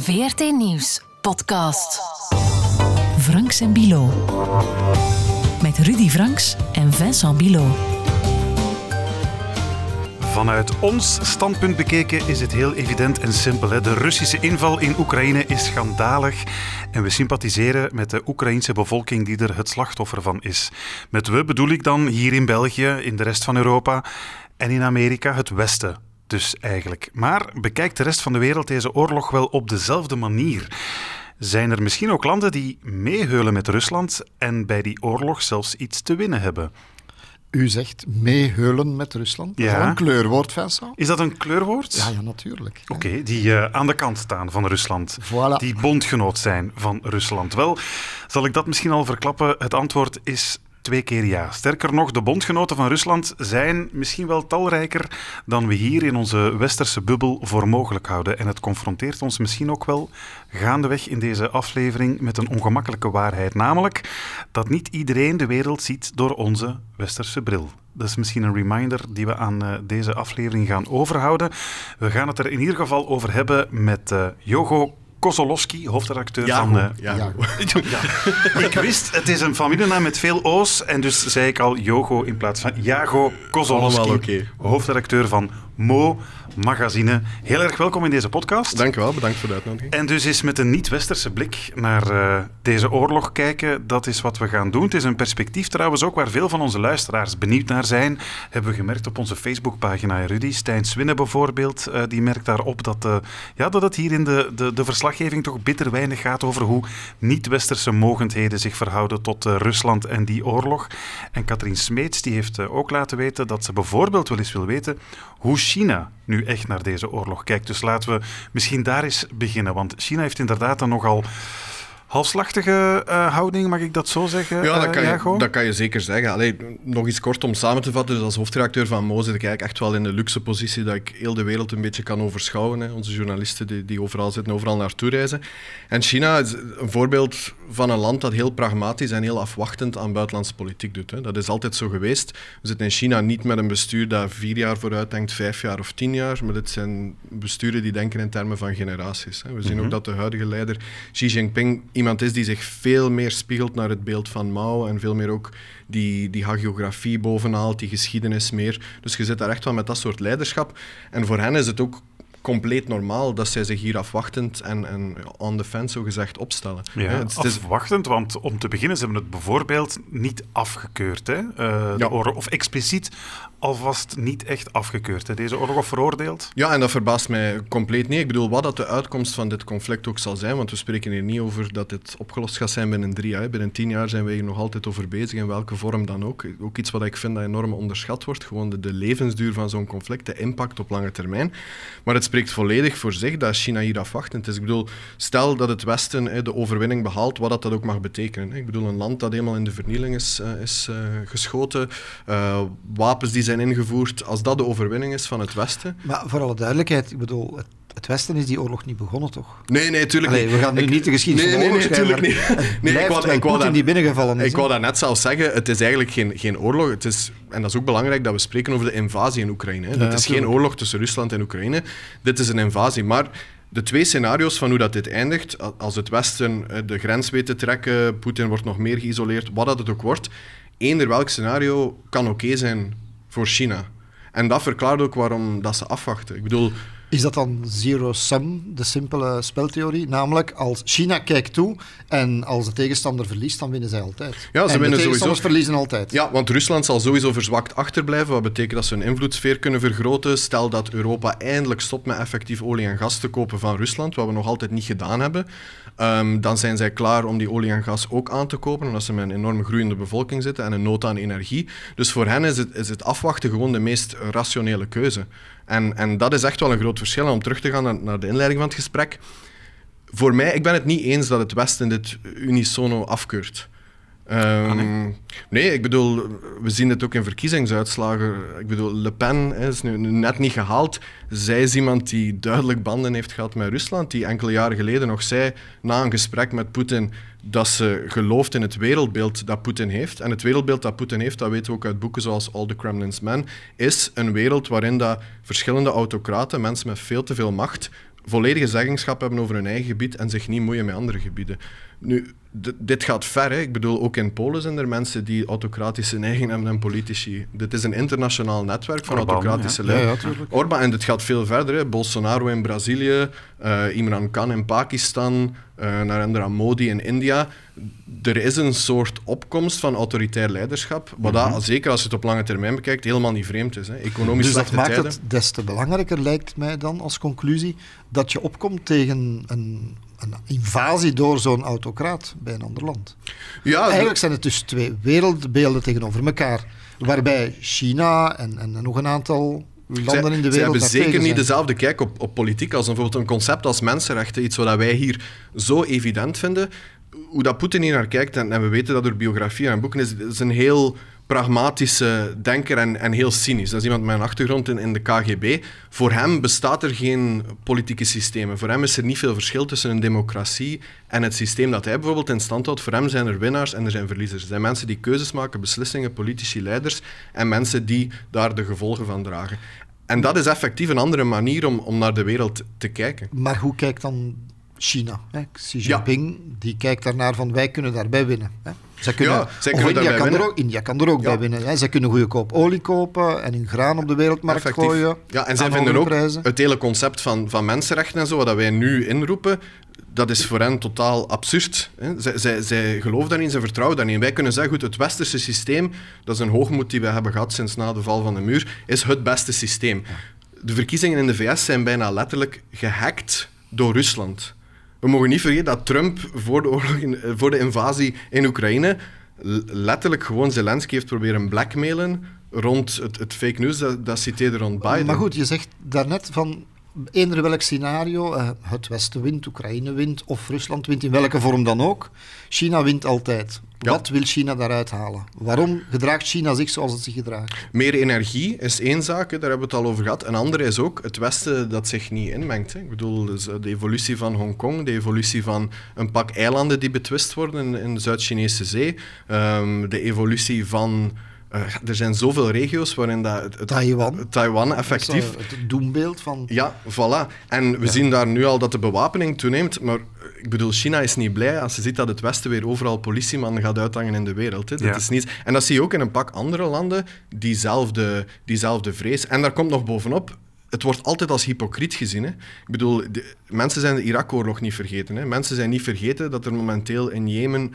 VRT Nieuws podcast. Franks en Bilo. Met Rudy Franks en Vincent Bilo. Vanuit ons standpunt bekeken is het heel evident en simpel. De Russische inval in Oekraïne is schandalig en we sympathiseren met de Oekraïnse bevolking die er het slachtoffer van is. Met we bedoel ik dan hier in België, in de rest van Europa en in Amerika het Westen. Dus eigenlijk. Maar bekijkt de rest van de wereld deze oorlog wel op dezelfde manier? Zijn er misschien ook landen die meeheulen met Rusland en bij die oorlog zelfs iets te winnen hebben? U zegt meeheulen met Rusland. Is Ja. wel een kleurwoord, Vincent. Is dat een kleurwoord? Ja, ja, natuurlijk. Oké, die eh, aan de kant staan van Rusland. Voilà. Die bondgenoot zijn van Rusland. Wel, zal ik dat misschien al verklappen? Het antwoord is twee keer ja. Sterker nog, de bondgenoten van Rusland zijn misschien wel talrijker dan we hier in onze westerse bubbel voor mogelijk houden. En het confronteert ons misschien ook wel gaandeweg in deze aflevering met een ongemakkelijke waarheid. Namelijk dat niet iedereen de wereld ziet door onze westerse bril. Dat is misschien een reminder die we aan eh, deze aflevering gaan overhouden. We gaan het er in ieder geval over hebben met eh Jogo Kozolowski, hoofdredacteur van... eh, Ja. ik wist, het is een familienaam met veel O's en dus zei ik al Jogo in plaats van Jago Kozolowski, oké. hoofdredacteur van Mo Magazine. Heel erg welkom in deze podcast. Dank u wel, bedankt voor de uitnodiging. En dus is met een niet-westerse blik naar eh, deze oorlog kijken, dat is wat we gaan doen. Het is een perspectief trouwens ook waar veel van onze luisteraars benieuwd naar zijn. Hebben we gemerkt op onze Facebookpagina. Rudy Stijn Swinnen bijvoorbeeld, eh, die merkt daarop dat, eh, ja, dat het hier in de, de, de verslaggeving toch bitter weinig gaat over hoe niet-westerse mogendheden zich verhouden tot Rusland en die oorlog. En Katrien Smeets die heeft ook laten weten dat ze bijvoorbeeld wel eens wil weten hoe China nu echt naar deze oorlog kijkt. Dus laten we misschien daar eens beginnen. Want China heeft inderdaad een nogal halfslachtige eh, houding, mag ik dat zo zeggen? Ja, dat eh, kan, je, dat kan je zeker zeggen. Allee, nog eens kort om samen te vatten. Dus als hoofdredacteur van Mo zit ik eigenlijk echt wel in de luxe positie dat ik heel de wereld een beetje kan overschouwen. Hè. Onze journalisten die, die overal zitten, overal naartoe reizen. En China is een voorbeeld van een land dat heel pragmatisch en heel afwachtend aan buitenlandse politiek doet. Hè. Dat is altijd zo geweest. We zitten in China niet met een bestuur dat vier jaar vooruit denkt, vijf jaar of tien jaar. Maar dit zijn besturen die denken in termen van generaties. Hè. We zien ook dat de huidige leider Xi Jinping iemand is die zich veel meer spiegelt naar het beeld van Mao en veel meer ook die, die hagiografie bovenhaalt, die geschiedenis meer. Dus je zit daar echt wel met dat soort leiderschap. En voor hen is het ook compleet normaal dat zij zich hier afwachtend en, en on the fence zogezegd opstellen. Ja, Hè, het- het is- afwachtend, want om te beginnen, ze hebben het bijvoorbeeld niet afgekeurd. Hè? eh, de Ja. oorlog, of expliciet alvast niet echt afgekeurd. Hè? Deze oorlog of veroordeeld? Ja, en dat verbaast mij compleet niet. Ik bedoel, wat dat de uitkomst van dit conflict ook zal zijn, want we spreken hier niet over dat dit opgelost gaat zijn binnen drie jaar. Binnen tien jaar zijn we hier nog altijd over bezig, in welke vorm dan ook. Ook iets wat ik vind dat enorm onderschat wordt, gewoon de, de levensduur van zo'n conflict, de impact op lange termijn. Maar het spreekt volledig voor zich dat China hier afwachtend is. Ik bedoel, stel dat het Westen de overwinning behaalt, wat dat, ook mag betekenen. Ik bedoel, een land dat helemaal in de vernieling is, eh, is eh, geschoten, eh, wapens die zijn ingevoerd, als dat de overwinning is van het Westen, Maar voor alle duidelijkheid, ik bedoel, het, het Westen is die oorlog niet begonnen, toch? Nee, nee, tuurlijk Allee, niet. we gaan nu Ik- niet de geschiedenis nee, van nee, nee, tuurlijk niet. het Nee, ik wou, ik wou dat, die binnengevallen is. ik wou dat net zelfs zeggen, het is eigenlijk geen, geen oorlog. Het is, en dat is ook belangrijk dat we spreken over de invasie in Oekraïne. Hè. Ja, Dit is geen oorlog tussen Rusland en Oekraïne. Dit is een invasie. Maar de twee scenario's van hoe dat dit eindigt, als het Westen eh, de grens weet te trekken, Poetin wordt nog meer geïsoleerd, wat dat het ook wordt, eender welk scenario kan oké zijn voor China. En dat verklaart ook waarom dat ze afwachten. Ik bedoel, Is dat dan zero-sum, de simpele speltheorie? Namelijk, als China kijkt toe en als de tegenstander verliest, dan winnen zij altijd. Ja, ze en winnen sowieso. verliezen altijd. Ja, want Rusland zal sowieso verzwakt achterblijven. Wat betekent dat ze hun invloedssfeer kunnen vergroten. Stel dat Europa eindelijk stopt met effectief olie en gas te kopen van Rusland, wat we nog altijd niet gedaan hebben. ehm, dan zijn zij klaar om die olie en gas ook aan te kopen, omdat ze met een enorm groeiende bevolking zitten en een nood aan energie. Dus voor hen is het, is het afwachten gewoon de meest rationele keuze. En, en dat is echt wel een groot verschil. En om terug te gaan naar, naar de inleiding van het gesprek. Voor mij, ik ben het niet eens dat het Westen dit unisono afkeurt. Ehm, nee, ik bedoel, we zien het ook in verkiezingsuitslagen. Ik bedoel, Le Pen hè, is nu, nu net niet gehaald. Zij is iemand die duidelijk banden heeft gehad met Rusland, die enkele jaren geleden nog zei, na een gesprek met Poetin, dat ze gelooft in het wereldbeeld dat Poetin heeft. En het wereldbeeld dat Poetin heeft, dat weten we ook uit boeken zoals All the Kremlin's Men, is een wereld waarin dat verschillende autocraten, mensen met veel te veel macht, volledige zeggenschap hebben over hun eigen gebied en zich niet moeien met andere gebieden. Nu, dit gaat ver. Hè. Ik bedoel, ook in Polen zijn er mensen die autocratische neigingen hebben en politici. Dit is een internationaal netwerk van autocratische leiders. Ja, en dit gaat veel verder. Hè. Bolsonaro in Brazilië, uh, Imran Khan in Pakistan, uh, Narendra Modi in India. Er is een soort opkomst van autoritair leiderschap, wat mm dat, zeker als je het op lange termijn bekijkt, helemaal niet vreemd is. Hè. Economisch dus dat maakt het des te belangrijker, lijkt mij dan als conclusie, dat je opkomt tegen een een invasie door zo'n autocraat bij een ander land. Ja, Eigenlijk zijn het dus twee wereldbeelden tegenover elkaar, waarbij China en, en, nog een aantal landen in de wereld. Ze hebben zeker niet dezelfde kijk op, op politiek als bijvoorbeeld een concept als mensenrechten, iets wat wij hier zo evident vinden. Hoe dat Poetin hier naar kijkt, en, en we weten dat door biografieën en boeken, is, is een heel pragmatische denker en, en heel cynisch. Dat is iemand met een achtergrond in, de KGB. Voor hem bestaat er geen politieke systemen. Voor hem is er niet veel verschil tussen een democratie en het systeem dat hij bijvoorbeeld in stand houdt. Voor hem zijn er winnaars en er zijn verliezers. Er zijn mensen die keuzes maken, beslissingen, politici, leiders en mensen die daar de gevolgen van dragen. En dat is effectief een andere manier om, om naar de wereld te kijken. Maar hoe kijkt dan China? Hè? Xi Jinping die kijkt daarnaar van wij kunnen daarbij winnen. Hè? Ze kunnen, ja, India, kan er ook, India kan er ook bij winnen. Hè. Ze kunnen goedkoop olie kopen en hun graan op de wereldmarkt Effectief. gooien. Ja, en zij vinden ook het hele concept van, van mensenrechten en zo, wat wij nu inroepen, dat is voor hen totaal absurd. Hè. Zij, zij, zij geloven daarin, ze vertrouwen daarin. Wij kunnen zeggen, goed, het westerse systeem, dat is een hoogmoed die we hebben gehad sinds na de val van de muur, is het beste systeem. De verkiezingen in de VS zijn bijna letterlijk gehackt door Rusland. We mogen niet vergeten dat Trump voor de, oorlog in, voor de invasie in Oekraïne letterlijk gewoon Zelensky heeft proberen blackmailen rond het, het fake news, dat, dat citeerde rond Biden. Maar goed, je zegt daarnet van eender welk scenario, uh, het Westen wint, Oekraïne wint of Rusland wint, in welke vorm dan ook, China wint altijd. Wat wil China daaruit halen? Waarom gedraagt China zich zoals het zich gedraagt? Meer energie is één zaak, daar hebben we het al over gehad. Een andere is ook het Westen dat zich niet inmengt. Hè. Ik bedoel, dus, eh, de evolutie van Hongkong, de evolutie van een pak eilanden die betwist worden in, de Zuid-Chinese Zee, um, de evolutie van uh, er zijn zoveel regio's waarin dat het, Taiwan. Taiwan effectief... het doembeeld van... Ja, voilà. En we zien daar nu al dat de bewapening toeneemt, maar ik bedoel, China is niet blij als ze ziet dat het Westen weer overal politiemannen gaat uithangen in de wereld. Hè. Dat is niet... En dat zie je ook in een pak andere landen, diezelfde, diezelfde vrees. En daar komt nog bovenop, het wordt altijd als hypocriet gezien. Hè. Ik bedoel, de, mensen zijn de Irak-oorlog niet vergeten. Hè. Mensen zijn niet vergeten dat er momenteel in Jemen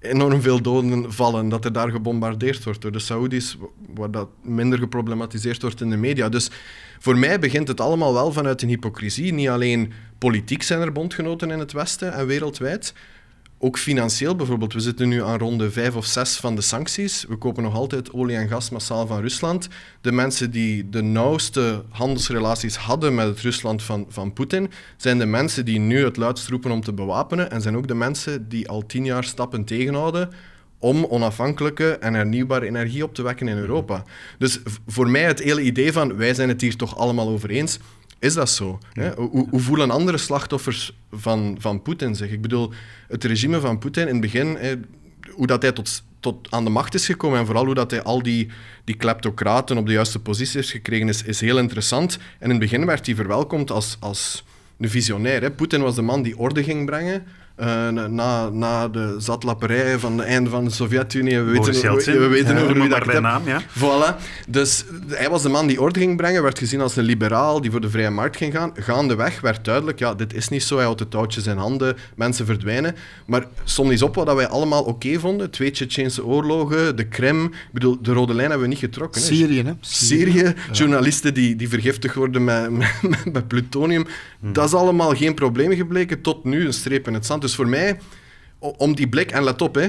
enorm veel doden vallen, dat er daar gebombardeerd wordt door de Saoedi's, waar dat minder geproblematiseerd wordt in de media. Dus voor mij begint het allemaal wel vanuit een hypocrisie. Niet alleen politiek zijn er bondgenoten in het Westen en wereldwijd, ook financieel bijvoorbeeld. We zitten nu aan ronde vijf of zes van de sancties. We kopen nog altijd olie en gas massaal van Rusland. De mensen die de nauwste handelsrelaties hadden met het Rusland van, van Poetin, zijn de mensen die nu het luidst roepen om te bewapenen. En zijn ook de mensen die al tien jaar stappen tegenhouden om onafhankelijke en hernieuwbare energie op te wekken in Europa. Dus voor mij het hele idee van wij zijn het hier toch allemaal over eens, is dat zo? Hoe, hoe, voelen andere slachtoffers van, van Poetin zich? Ik bedoel, het regime van Poetin in het begin, hè, hoe dat hij tot, tot aan de macht is gekomen en vooral hoe dat hij al die, die kleptocraten op de juiste positie heeft gekregen, is, is heel interessant. En in het begin werd hij verwelkomd als, als een visionair. Poetin was de man die orde ging brengen uh, na, na de zatlapperij van het einde van de Sovjet-Unie. We weten, we, we weten ja, over wie dat bij naam, ja. Voilà. Dus hij was de man die orde ging brengen, werd gezien als een liberaal die voor de vrije markt ging gaan. Gaandeweg werd duidelijk, ja, dit is niet zo. Hij houdt de touwtjes in handen, mensen verdwijnen. Maar som eens op wat wij allemaal oké vonden. Twee Tsjetsjeense oorlogen, de Krim. Ik bedoel, de rode lijn hebben we niet getrokken. Syrië, hè? Syrië, journalisten die, die vergiftigd worden met, met, met plutonium. Hmm. Dat is allemaal geen probleem gebleken. Tot nu een streep in het zand. Dus voor mij, om die blik, en let op, hè,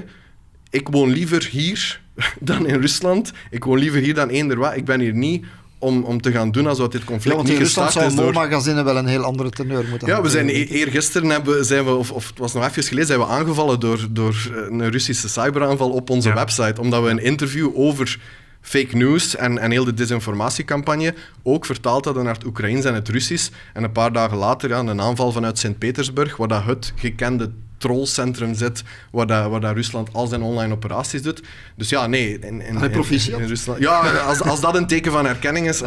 ik woon liever hier dan in Rusland. Ik woon liever hier dan eender wat. Ik ben hier niet om, om te gaan doen alsof dit conflict ja, want in niet Rusland zou MoMA-magazine wel een heel andere teneur moeten Ja, we zijn e- eergisteren hebben, zijn we, of, of het was nog even geleden, zijn we aangevallen door, door een Russische cyberaanval op onze website, omdat we een interview over fake news en, en heel de desinformatiecampagne ook vertaald hadden naar het Oekraïens en het Russisch. En een paar dagen later ja, een aanval vanuit Sint-Petersburg, waar dat het gekende trollcentrum zit waar, dat, waar dat Rusland al zijn online operaties doet. Dus ja, nee. In, in, in, in Rusland, ja, als, als dat een teken van erkenning is,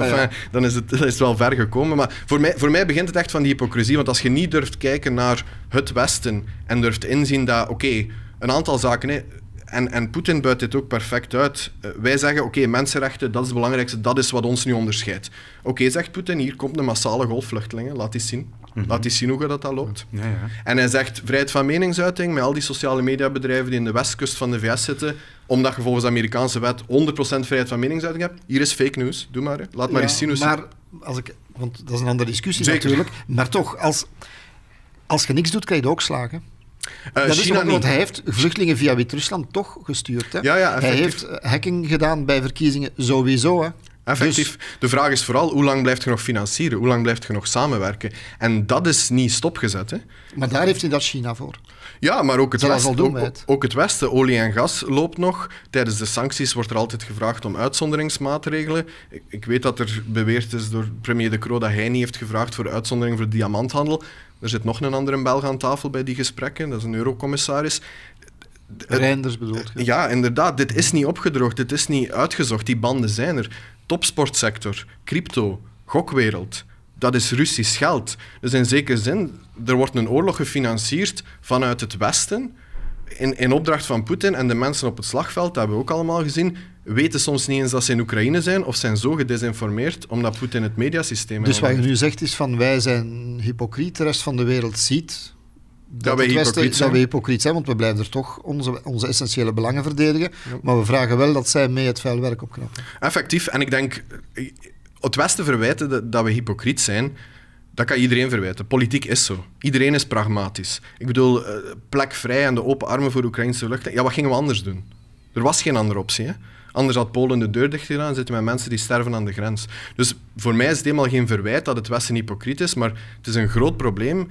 dan is het, is het wel ver gekomen. Maar voor mij, voor mij begint het echt van die hypocrisie. Want als je niet durft kijken naar het Westen en durft inzien dat, oké, een aantal zaken... en, en Poetin buit dit ook perfect uit. Uh, wij zeggen, oké, mensenrechten, dat is het belangrijkste, dat is wat ons nu onderscheidt. Oké, zegt Poetin, hier komt een massale golfvluchtelingen, laat eens zien. Mhm. Laat eens zien hoe dat, dat loopt. Ja, ja. En hij zegt, vrijheid van meningsuiting, met al die sociale mediabedrijven die in de westkust van de VS zitten, omdat je volgens de Amerikaanse wet 100% vrijheid van meningsuiting hebt, hier is fake news, doe maar. Laat maar eens zien hoe... Maar, als ik, want dat is een andere discussie Zeker. natuurlijk, maar toch, als, als je niks doet, krijg je ook slagen. Uh, dat China is want hij heeft vluchtelingen via Wit-Rusland toch gestuurd. Hè? Ja, ja, hij heeft hacking gedaan bij verkiezingen sowieso. Hè? Effectief. Dus... De vraag is vooral, hoe lang blijft je nog financieren? Hoe lang blijft je nog samenwerken? En dat is niet stopgezet. Hè? Maar daar heeft hij dat China voor. Ja, maar ook het, Westen, ook, ook, het Westen. Olie en gas loopt nog. Tijdens de sancties wordt er altijd gevraagd om uitzonderingsmaatregelen. Ik, ik weet dat er beweerd is door premier De Croo dat hij niet heeft gevraagd voor uitzondering voor de diamanthandel. Er zit nog een andere Belg aan tafel bij die gesprekken, dat is een eurocommissaris. Reinders bedoelt je? Ja, inderdaad. Dit is niet opgedroogd, dit is niet uitgezocht. Die banden zijn er. Topsportsector, crypto, gokwereld, dat is Russisch geld. Dus in zekere zin, er wordt een oorlog gefinancierd vanuit het Westen in, in opdracht van Poetin en de mensen op het slagveld, dat hebben we ook allemaal gezien, weten soms niet eens dat ze in Oekraïne zijn of zijn zo gedesinformeerd omdat Poetin het mediasysteem... Dus wat je nu zegt is van wij zijn hypocriet, de rest van de wereld ziet dat, dat, wij hypocriet zijn. dat we hypocriet zijn, want we blijven er toch onze, onze essentiële belangen verdedigen. Maar we vragen wel dat zij mee het vuil werk opknappen. Effectief. En ik denk, het Westen verwijten dat we hypocriet zijn. Dat kan iedereen verwijten. Politiek is zo. Iedereen is pragmatisch. Ik bedoel, eh, plek vrij en de open armen voor Oekraïnse vluchtelingen. Ja, wat gingen we anders doen? Er was geen andere optie. Hè? Anders had Polen de deur dicht gedaan en zitten met mensen die sterven aan de grens. Dus voor mij is het helemaal geen verwijt dat het Westen hypocriet is, maar het is een groot probleem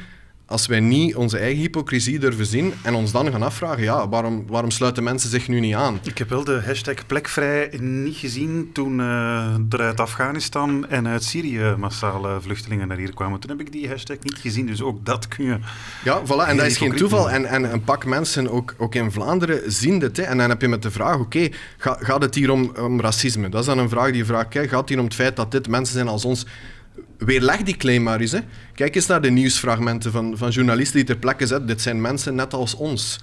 als wij niet onze eigen hypocrisie durven zien en ons dan gaan afvragen, ja, waarom, waarom sluiten mensen zich nu niet aan? Ik heb wel de hashtag plekvrij niet gezien toen uh, er uit Afghanistan en uit Syrië massale vluchtelingen naar hier kwamen. Toen heb ik die hashtag niet gezien, dus ook dat kun je... Ja, voilà, en dat is geen toeval. En, en een pak mensen, ook, ook in Vlaanderen, zien dit. Hè. En dan heb je met de vraag, oké, gaat het hier om, om racisme? Dat is dan een vraag die je vraagt, gaat het hier om het feit dat dit mensen zijn als ons weerleg die claim maar eens. Hè. Kijk eens naar de nieuwsfragmenten van, van journalisten die ter plekke zetten. Dit zijn mensen net als ons.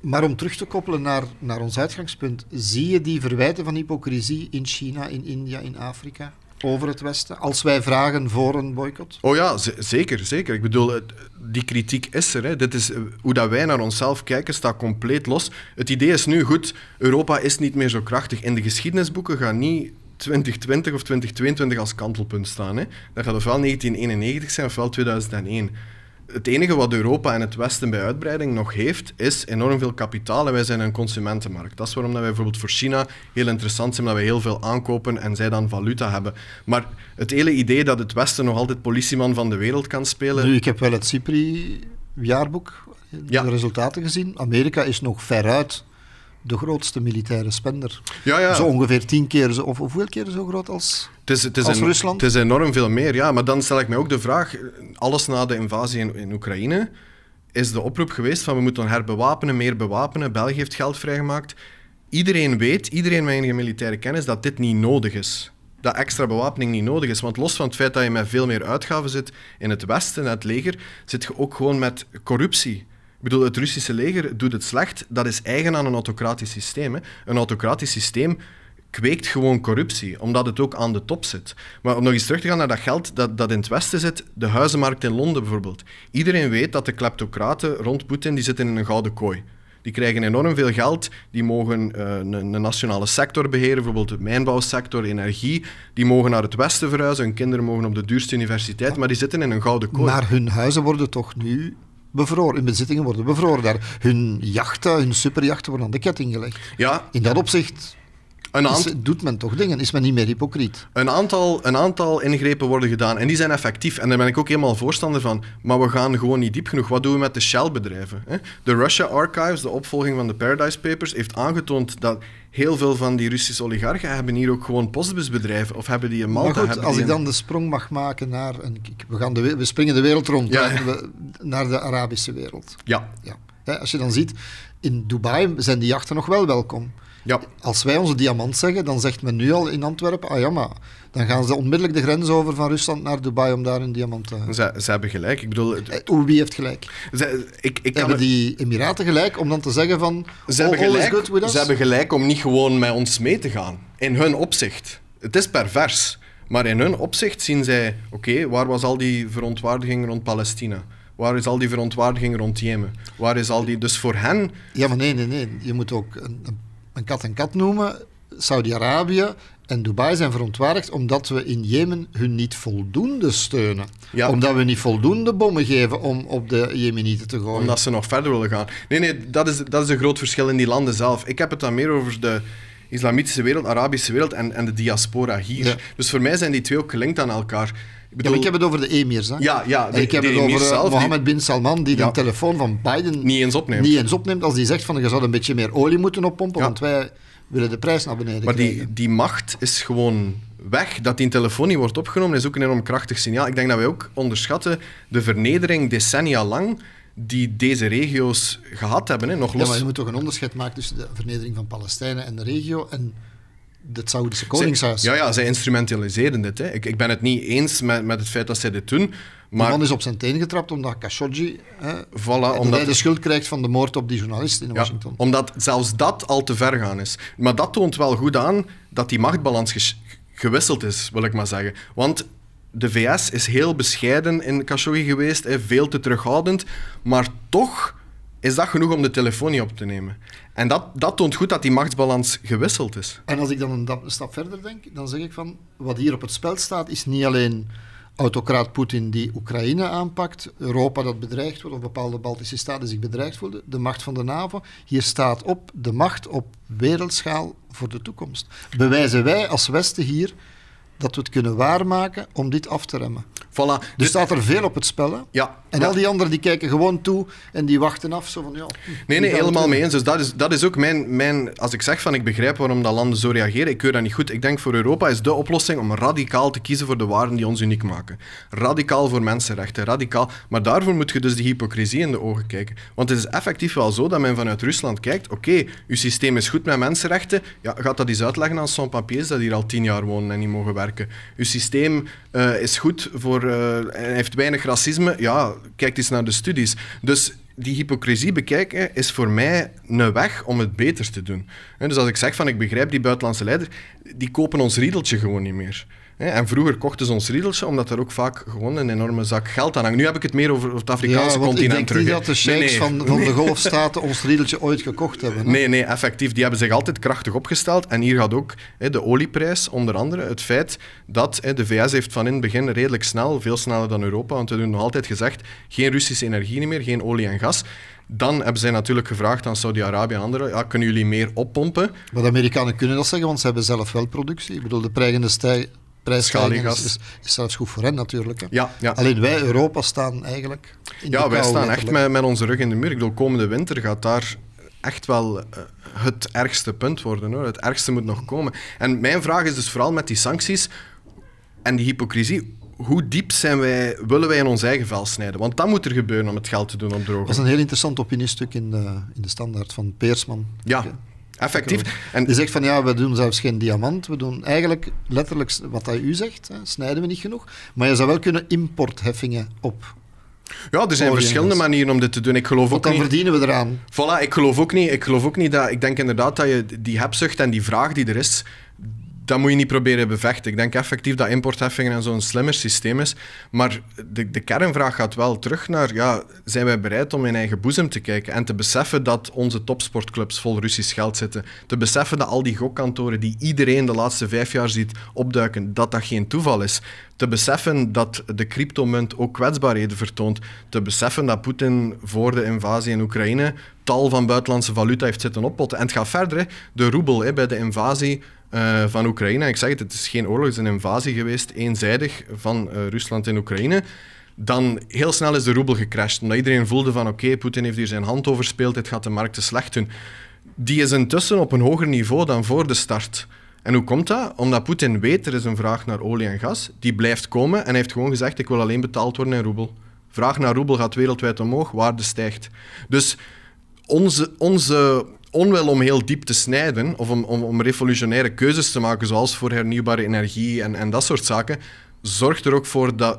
Maar om terug te koppelen naar, naar ons uitgangspunt, zie je die verwijten van hypocrisie in China, in India, in Afrika? Over het Westen, als wij vragen voor een boycott? Oh ja, zeker, zeker. Ik bedoel, die kritiek is er. Hè. Dit is, eh, hoe dat wij naar onszelf kijken, staat compleet los. Het idee is nu goed, Europa is niet meer zo krachtig. In de geschiedenisboeken gaan niet 2020 of 2022 als kantelpunt staan. Hè. Dat gaat ofwel 1991 zijn ofwel 2001. Het enige wat Europa en het Westen bij uitbreiding nog heeft, is enorm veel kapitaal en wij zijn een consumentenmarkt. Dat is waarom dat wij bijvoorbeeld voor China heel interessant zijn, omdat wij heel veel aankopen en zij dan valuta hebben. Maar het hele idee dat het Westen nog altijd politieman van de wereld kan spelen... Nu, ik heb wel het CIPRI-jaarboek, de resultaten gezien. Amerika is nog veruit de grootste militaire spender. Ja, ja. Zo ongeveer tien keer, zo, of hoeveel keer zo groot als, het is, het is als Rusland? Het is enorm veel meer, ja. Maar dan stel ik mij ook de vraag, alles na de invasie in, in Oekraïne, is de oproep geweest van we moeten herbewapenen, meer bewapenen. België heeft geld vrijgemaakt. Iedereen weet, iedereen met enige militaire kennis, dat dit niet nodig is. Dat extra bewapening niet nodig is. Want los van het feit dat je met veel meer uitgaven zit in het Westen, het leger, zit je ook gewoon met corruptie. Bedoel, het Russische leger doet het slecht. Dat is eigen aan een autocratisch systeem. Hè. Een autocratisch systeem kweekt gewoon corruptie, omdat het ook aan de top zit. Maar om nog eens terug te gaan naar dat geld dat, dat in het Westen zit, de huizenmarkt in Londen bijvoorbeeld. Iedereen weet dat de kleptocraten rond Poetin die zitten in een gouden kooi. Die krijgen enorm veel geld, die mogen uh, een, een, nationale sector beheren, bijvoorbeeld de mijnbouwsector, energie. Die mogen naar het Westen verhuizen, hun kinderen mogen op de duurste universiteit, maar die zitten in een gouden kooi. Maar hun huizen worden toch nu bevroren. Hun bezittingen worden bevroren daar. Hun jachten, hun superjachten worden aan de ketting gelegd. Ja. In dat opzicht een aantal... doet men toch dingen? Is men niet meer hypocriet? Een aantal, een aantal ingrepen worden gedaan en die zijn effectief. En daar ben ik ook helemaal voorstander van. Maar we gaan gewoon niet diep genoeg. Wat doen we met de Shell-bedrijven? De Russia Archives, de opvolging van de Paradise Papers, heeft aangetoond dat heel veel van die Russische oligarchen hebben hier ook gewoon postbusbedrijven of hebben die in Malta. Maar goed, als ik dan de sprong mag maken naar... Een, we, gaan de, we springen de wereld rond, ja. naar de Arabische wereld. Ja. ja. Als je dan ziet, in Dubai zijn die jachten nog wel welkom. Ja. Als wij onze diamant zeggen, dan zegt men nu al in Antwerpen, ah ja, maar dan gaan ze onmiddellijk de grens over van Rusland naar Dubai om daar een diamant te... Ze, ze hebben gelijk. Ik bedoel... Eh, wie heeft gelijk? Ze, ik, ik hebben die Emiraten gelijk om dan te zeggen van... Ze, hebben gelijk, ze hebben gelijk om niet gewoon met ons mee te gaan. In hun opzicht. Het is pervers. Maar in hun opzicht zien zij... Oké, waar was al die verontwaardiging rond Palestina? Waar is al die verontwaardiging rond Jemen? Waar is al die... Dus voor hen... Ja, maar nee, nee, nee. Je moet ook een, een kat en kat noemen. Saudi-Arabië en Dubai zijn verontwaardigd omdat we in Jemen hun niet voldoende steunen. Omdat we niet voldoende bommen geven om op de Jemenieten te gooien. Omdat ze nog verder willen gaan. Nee, nee, dat is, dat is een groot verschil in die landen zelf. Ik heb het dan meer over de islamitische wereld, Arabische wereld en, en de diaspora hier. Dus voor mij zijn die twee ook gelinkt aan elkaar. Ik, bedoel... ja, ik heb het over de emirs. Hè? Ja, ja ik heb het over zelf, Mohammed bin Salman, die de telefoon van Biden niet eens opneemt. Niet eens opneemt als die zegt van je zou een beetje meer olie moeten oppompen, want wij willen de prijs naar beneden maar krijgen. Maar die, die macht is gewoon weg. Dat die telefoon niet wordt opgenomen is ook een enorm krachtig signaal. Ik denk dat wij ook onderschatten de vernedering decennia lang die deze regio's gehad hebben. Hè, nog los. Ja, maar je moet toch een onderscheid maken tussen de vernedering van Palestijnen en de regio en het Saoedische Koningshuis. ja, ja, zij instrumentaliseren dit. Hè. Ik, ik ben het niet eens met, met het feit dat zij dit doen. Maar... De man is op zijn teen getrapt omdat Khashoggi hè, voilà, omdat hij de schuld krijgt van de moord op die journalist in Washington. omdat zelfs dat al te ver gaan is. Maar dat toont wel goed aan dat die machtbalans gewisseld is, wil ik maar zeggen. Want de VS is heel bescheiden in Khashoggi geweest, hè, veel te terughoudend, maar toch is dat genoeg om de telefoon niet op te nemen. En dat, dat toont goed dat die machtsbalans gewisseld is. En als ik dan een stap verder denk, dan zeg ik van, wat hier op het spel staat, is niet alleen autocraat Poetin die Oekraïne aanpakt, Europa dat bedreigd wordt, of bepaalde Baltische staten zich bedreigd voelen, de macht van de NAVO. Hier staat op de macht op wereldschaal voor de toekomst. Bewijzen wij als Westen hier dat we het kunnen waarmaken om dit af te remmen. Voilà. Dus, dus staat er veel op het spel. Hè? Ja. En al die anderen die kijken gewoon toe en die wachten af. Zo van, ja, nee, nee, helemaal mee eens. Dus dat is, dat is ook mijn, mijn... Als ik zeg van ik begrijp waarom dat landen zo reageren, ik keur dat niet goed. Ik denk voor Europa is de oplossing om radicaal te kiezen voor de waarden die ons uniek maken. Radicaal voor mensenrechten, radicaal. Maar daarvoor moet je dus die hypocrisie in de ogen kijken. Want het is effectief wel zo dat men vanuit Rusland kijkt, oké, okay, uw systeem is goed met mensenrechten, ja, gaat dat eens uitleggen aan sans-papiers dat hier al tien jaar wonen en niet mogen werken. Uw systeem uh, is goed voor uh, heeft weinig racisme, ja, kijk eens naar de studies. Dus die hypocrisie bekijken is voor mij een weg om het beter te doen. Dus als ik zeg van ik begrijp die buitenlandse leiders, die kopen ons riedeltje gewoon niet meer. En vroeger kochten ze ons riedeltje, omdat er ook vaak gewoon een enorme zak geld aan hangt. Nu heb ik het meer over het Afrikaanse ja, continent ik denk niet dat de sheiks van, van de golfstaten ons riedeltje ooit gekocht hebben. Hè? Nee, nee, effectief. Die hebben zich altijd krachtig opgesteld. En hier gaat ook hè, de olieprijs, onder andere, het feit dat hè, de VS heeft van in het begin redelijk snel, veel sneller dan Europa, want we hebben nog altijd gezegd, geen Russische energie meer, geen olie en gas. Dan hebben zij natuurlijk gevraagd aan Saudi-Arabië en anderen, ja, kunnen jullie meer oppompen? Maar de Amerikanen kunnen dat zeggen, want ze hebben zelf wel productie. Ik bedoel, de prijzen stijgen prijsstijging is, is, is, zelfs goed voor hen natuurlijk. Hè. Ja, ja. Alleen wij, Europa, staan eigenlijk in Ja, wij staan echt met, met onze rug in de muur. Ik bedoel, komende winter gaat daar echt wel uh, het ergste punt worden. Hoor. Het ergste moet nog komen. En mijn vraag is dus vooral met die sancties en die hypocrisie. Hoe diep zijn wij, willen wij in ons eigen vel snijden? Want dat moet er gebeuren om het geld te doen opdrogen. Dat is een heel interessant opiniestuk in de, in de standaard van Peersman. Ja. Effectief. En die zegt van ja, we doen zelfs geen diamant. We doen eigenlijk letterlijk wat hij u zegt, hè, snijden we niet genoeg. Maar je zou wel kunnen importheffingen op. Ja, er zijn verschillende manieren om dit te doen. Ik geloof ook dan niet... verdienen we eraan. Voilà, ik geloof ook niet, ik geloof ook niet dat... Ik denk inderdaad dat je die hebzucht en die vraag die er is, dat moet je niet proberen bevechten. Ik denk effectief dat importheffingen en zo'n slimmer systeem is. Maar de, de kernvraag gaat wel terug naar, ja, zijn wij bereid om in eigen boezem te kijken en te beseffen dat onze topsportclubs vol Russisch geld zitten. Te beseffen dat al die gokkantoren die iedereen de laatste vijf jaar ziet opduiken, dat dat geen toeval is. Te beseffen dat de cryptomunt ook kwetsbaarheden vertoont. Te beseffen dat Poetin voor de invasie in Oekraïne tal van buitenlandse valuta heeft zitten oppotten. En het gaat verder. De roebel hè, bij de invasie uh, van Oekraïne. Ik zeg het, het is geen oorlog, het is een invasie geweest, eenzijdig, van uh, Rusland in Oekraïne. Dan heel snel is de roebel gecrashed. Omdat iedereen voelde van oké, Poetin heeft hier zijn hand overspeeld, dit gaat de markten slecht doen. Die is intussen op een hoger niveau dan voor de start. En hoe komt dat? Omdat Poetin weet, er is een vraag naar olie en gas. Die blijft komen en hij heeft gewoon gezegd, ik wil alleen betaald worden in roebel. Vraag naar roebel gaat wereldwijd omhoog, waarde stijgt. Dus onze, onze onwil om heel diep te snijden of om, om, om, revolutionaire keuzes te maken, zoals voor hernieuwbare energie en, en dat soort zaken, zorgt er ook voor dat,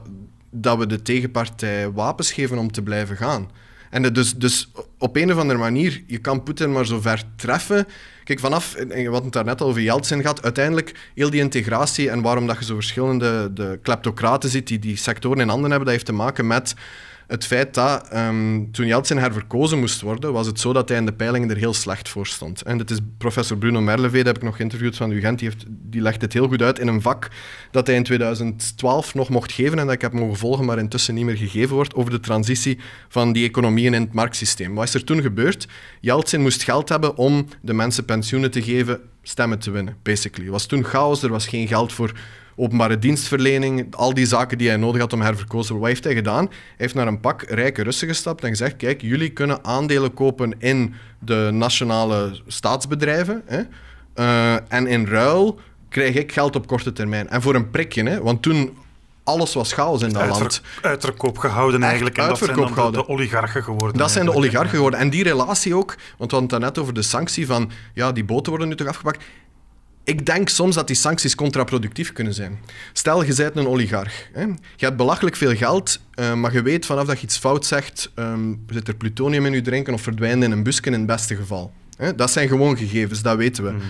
dat we de tegenpartij wapens geven om te blijven gaan. En dus, dus op een of andere manier, je kan Poetin maar zo ver treffen. Kijk, vanaf, wat het daarnet al over Yeltsin gaat, uiteindelijk heel die integratie en waarom dat je zo verschillende de kleptocraten ziet die die sectoren in handen hebben, dat heeft te maken met het feit dat um, toen Yeltsin herverkozen moest worden, was het zo dat hij in de peilingen er heel slecht voor stond. En dat is professor Bruno Merlevee, heb ik nog geïnterviewd van UGent, die, die legt het heel goed uit in een vak dat hij in 2012 nog mocht geven en dat ik heb mogen volgen, maar intussen niet meer gegeven wordt, over de transitie van die economieën in het marktsysteem. Wat is er toen gebeurd? Yeltsin moest geld hebben om de mensen pensioenen te geven, stemmen te winnen, basically. Er was toen chaos, er was geen geld voor openbare dienstverlening, al die zaken die hij nodig had om herverkozen te worden. Wat heeft hij gedaan? Hij heeft naar een pak rijke Russen gestapt en gezegd, kijk, jullie kunnen aandelen kopen in de nationale staatsbedrijven. Hè? Uh, en in ruil krijg ik geld op korte termijn. En voor een prikje, hè? want toen alles was chaos in dat land. Uitverkoop gehouden eigenlijk. En dat zijn de, de, oligarchen geworden. Dat zijn de oligarchen geworden. En die relatie ook, want we hadden het net over de sanctie van, ja, die boten worden nu toch afgepakt ik denk soms dat die sancties contraproductief kunnen zijn. Stel, je bent een oligarch. Hè. Je hebt belachelijk veel geld, uh, maar je weet vanaf dat je iets fout zegt, um, zit er plutonium in je drinken of verdwijnt in een busje in het beste geval. Hè. Dat zijn gewoon gegevens, dat weten we. Mm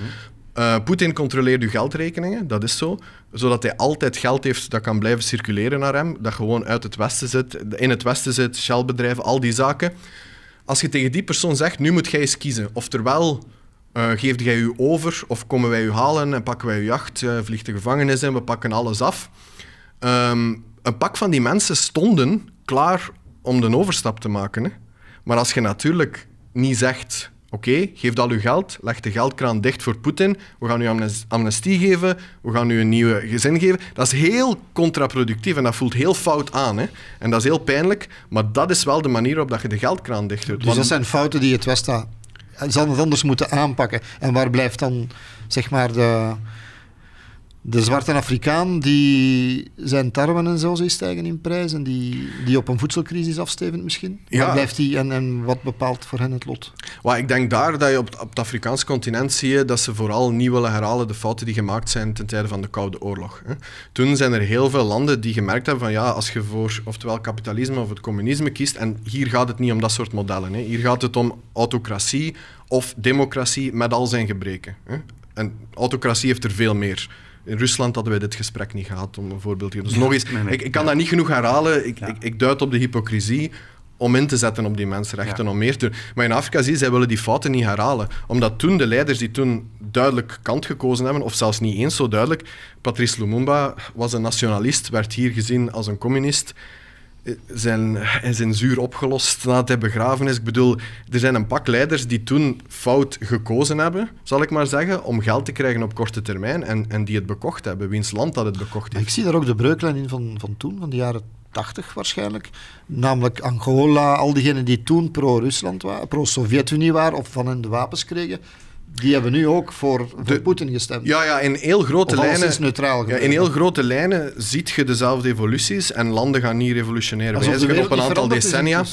Poetin controleert uw geldrekeningen, dat is zo. Zodat hij altijd geld heeft dat kan blijven circuleren naar hem. Dat gewoon uit het westen zit, in het westen zit, Shell-bedrijven, al die zaken. Als je tegen die persoon zegt, nu moet jij eens kiezen. Oftewel uh, geef jij u over of komen wij u halen en pakken wij uw jacht, uh, vliegt de gevangenis in, we pakken alles af. Ehm, een pak van die mensen stonden klaar om de overstap te maken. Hè? Maar als je natuurlijk niet zegt, oké, geef al uw geld, leg de geldkraan dicht voor Poetin, we gaan u amnestie geven, we gaan u een nieuwe gezin geven, dat is heel contraproductief en dat voelt heel fout aan. Hè? En dat is heel pijnlijk, maar dat is wel de manier waarop dat je de geldkraan dicht doet. Dus dat zijn fouten die het Westen zal het anders moeten aanpakken. En waar blijft dan zeg maar de, de zwarte Afrikaan die zijn tarwen en zo stijgen in prijs en die, die op een voedselcrisis afstevend misschien? Ja. Waar blijft die en, en wat bepaalt voor hen het lot? Well, ik denk daar dat je op, op het Afrikaanse continent zie je dat ze vooral niet willen herhalen de fouten die gemaakt zijn ten tijde van de Koude Oorlog. Hè. Toen zijn er heel veel landen die gemerkt hebben van ja, als je voor oftewel kapitalisme of het communisme kiest, en hier gaat het niet om dat soort modellen. Hè. Hier gaat het om autocratie of democratie met al zijn gebreken. Hè. En autocratie heeft er veel meer in Rusland hadden wij dit gesprek niet gehad, om een voorbeeld te geven. Dus nog eens, ik, ik, kan dat niet genoeg herhalen. Ik, ik, ik duid op de hypocrisie om in te zetten op die mensenrechten, om meer te doen. Maar in Afrika zie je, zij willen die fouten niet herhalen. Omdat toen de leiders die toen duidelijk kant gekozen hebben, of zelfs niet eens zo duidelijk, Patrice Lumumba was een nationalist, werd hier gezien als een communist zijn, zijn zuur opgelost nadat hij begraven is. Ik bedoel, er zijn een pak leiders die toen fout gekozen hebben, zal ik maar zeggen, om geld te krijgen op korte termijn en, en die het bekocht hebben, wiens land dat het bekocht heeft. Ik zie daar ook de breuklijn in van, van toen, van de jaren 80 waarschijnlijk. Namelijk Angola, al diegenen die toen pro-Rusland waren, pro-Sovjet-Unie waren of van hen de wapens kregen. Die hebben nu ook voor, voor Poetin gestemd. Ja, ja, in heel grote lijnen. Is neutraal ja, in heel grote lijnen ziet je dezelfde evoluties en landen gaan niet revolutionair wijzigen op een aantal decennia.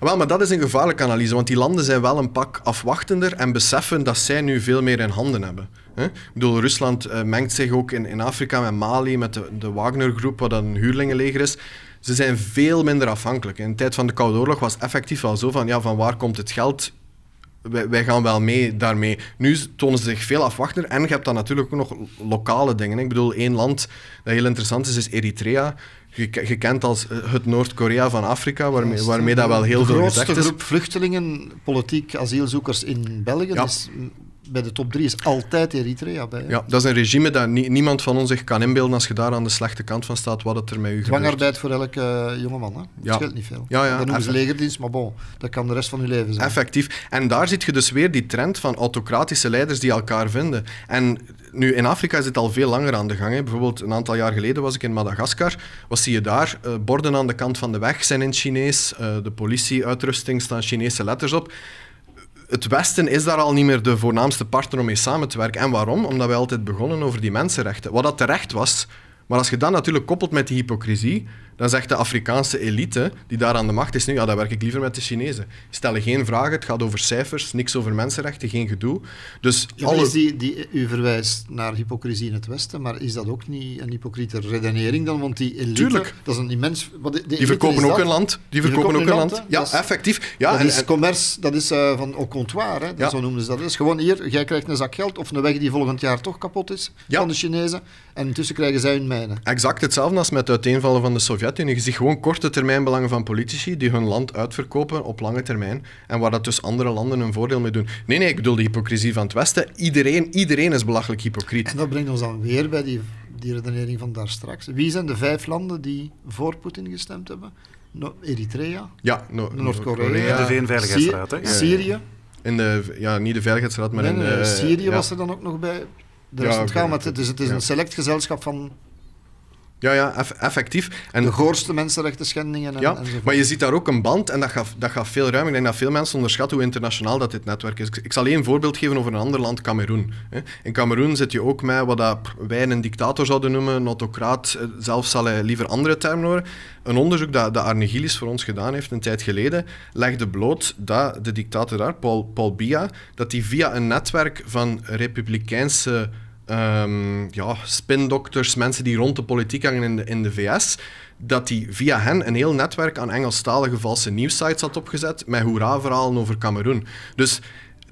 Wel, maar dat is een gevaarlijke analyse, want die landen zijn wel een pak afwachtender en beseffen dat zij nu veel meer in handen hebben. Ik bedoel, Rusland uh, mengt zich ook in, in Afrika met Mali, met de, de Wagner-groep, wat een huurlingenleger is. Ze zijn veel minder afhankelijk. In de tijd van de Koude Oorlog was het effectief wel zo van, ja, van waar komt het geld? Wij, gaan wel mee daarmee. Nu tonen ze zich veel afwachter en je hebt dan natuurlijk ook nog lokale dingen. Ik bedoel, één land dat heel interessant is, is Eritrea. Gekend als eh, het Noord-Korea van Afrika, waarmee, waarmee dat wel heel veel gezegd is. De groep vluchtelingen, politiek asielzoekers in België is bij de top drie is altijd Eritrea bij. Ja, dat is een regime dat niemand van ons zich kan inbeelden als je daar aan de slechte kant van staat, wat het er met u. Dwangarbeid voor elke uh, jongeman, hè? Dat scheelt niet veel. Ja, ja, dat noemen ze legerdienst, maar bon, dat kan de rest van je leven zijn. Effectief. En daar zit je dus weer die trend van autocratische leiders die elkaar vinden. En nu, in Afrika is het al veel langer aan de gang. Hè. Bijvoorbeeld een aantal jaar geleden was ik in Madagaskar. Wat zie je daar? Uh, borden aan de kant van de weg zijn in Chinees. Uh, de politieuitrusting staan Chinese letters op het Westen is daar al niet meer de voornaamste partner om mee samen te werken. En waarom? Omdat wij altijd begonnen over die mensenrechten. Wat dat terecht was. Maar als je dat natuurlijk koppelt met die hypocrisie, dan zegt de Afrikaanse elite, die daar aan de macht is nu, ja, dan werk ik liever met de Chinezen. Stellen geen vragen, het gaat over cijfers, niks over mensenrechten, geen gedoe. Dus ja, alle... die, die, u verwijst naar hypocrisie in het Westen, maar is dat ook niet een hypocriete redenering dan? Want die elite, Tuurlijk. dat is een immens... die verkopen ook een land. Die verkopen ook een land. Ja, effectief. Ja, dat is commerce, dat is uh, van au comptoir, hè? Ja. zo noemen ze dat. Dat is gewoon hier, jij krijgt een zak geld of een weg die volgend jaar toch kapot is van de Chinezen en intussen krijgen zij hun mijnen. Exact hetzelfde als met het uiteenvallen van de Sovjet Sovjet-Unie. Je ziet gewoon korte termijn belangen van politici die hun land uitverkopen op lange termijn. En waar dat dus andere landen een voordeel mee doen. Nee, nee, ik bedoel de hypocrisie van het Westen. Iedereen, iedereen is belachelijk hypocriet. En dat brengt ons dan weer bij die, die redenering van daar straks. Wie zijn de vijf landen die voor Poetin gestemd hebben? No Eritrea? Ja, Noord-Korea. de VN-veiligheidsraad, hè? Syrië? In de, ja, niet de Veiligheidsraad, maar nee, in de... Syrië was er dan ook nog bij. De rest ja, okay, gaan, het, dus het is een select gezelschap van ja, ja, effectief. En de goorste mensenrechten schendingen. En, ja, maar je ziet daar ook een band en dat gaat, dat gaat veel ruimer. Ik denk dat veel mensen onderschatten hoe internationaal dat dit netwerk is. Ik zal één voorbeeld geven over een ander land, Cameroen. In Cameroen zit je ook met wat dat wij een dictator zouden noemen, een autocraat. Eh, zelf zal hij liever andere termen horen. Een onderzoek dat, dat Arne Gillis voor ons gedaan heeft een tijd geleden, legde bloot dat de dictator daar, Paul, Paul Biya, dat hij via een netwerk van republikeinse um, ja, spindokters, mensen die rond de politiek hangen in de, in de VS, dat hij via hen een heel netwerk aan Engelstalige valse nieuwsites had opgezet met hoera-verhalen over Cameroen. Dus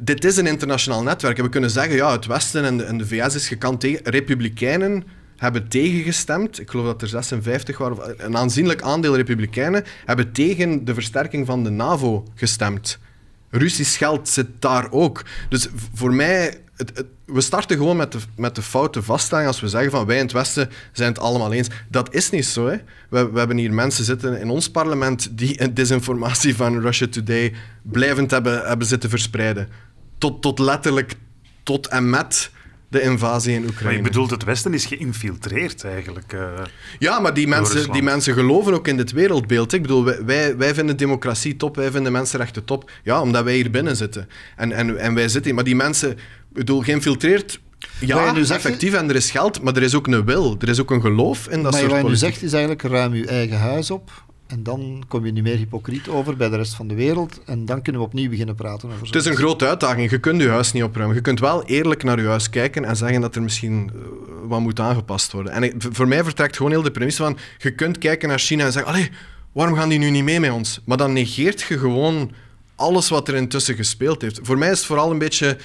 dit is een internationaal netwerk. En we kunnen zeggen, ja, het Westen en de, en de VS is gekant tegen. Republikeinen hebben tegengestemd. Ik geloof dat er 56 waren. Een aanzienlijk aandeel Republikeinen hebben tegen de versterking van de NAVO gestemd. Russisch geld zit daar ook. Dus voor mij het, we starten gewoon met de, met de foute vaststelling als we zeggen van wij in het Westen zijn het allemaal eens. Dat is niet zo. Hè. We, we hebben hier mensen zitten in ons parlement die desinformatie van Russia Today blijvend hebben, hebben zitten verspreiden. Tot, tot letterlijk tot en met de invasie in Oekraïne. Maar je bedoelt, het Westen is geïnfiltreerd eigenlijk. Uh, ja, maar die mensen, die mensen geloven ook in dit wereldbeeld. Ik bedoel, wij, wij vinden democratie top, wij vinden mensenrechten top. Ja, omdat wij hier binnen zitten. En, en, en wij zitten Maar die mensen, bedoel, geïnfiltreerd ja, nu effectief. En er is geld, maar er is ook een wil. Er is ook een geloof in dat maar soort wat je nu zegt is eigenlijk, ruim je eigen huis op. En dan kom je niet meer hypocriet over bij de rest van de wereld. En dan kunnen we opnieuw beginnen praten over Het is een grote uitdaging. Je kunt je huis niet opruimen. Je kunt wel eerlijk naar je huis kijken en zeggen dat er misschien eh, wat moet aangepast worden. En voor mij vertrekt gewoon heel de premisse van... Je kunt kijken naar China en zeggen... Allee, waarom gaan die nu niet mee met ons? Maar dan negeert je gewoon alles wat er intussen gespeeld heeft. Voor mij is het vooral een beetje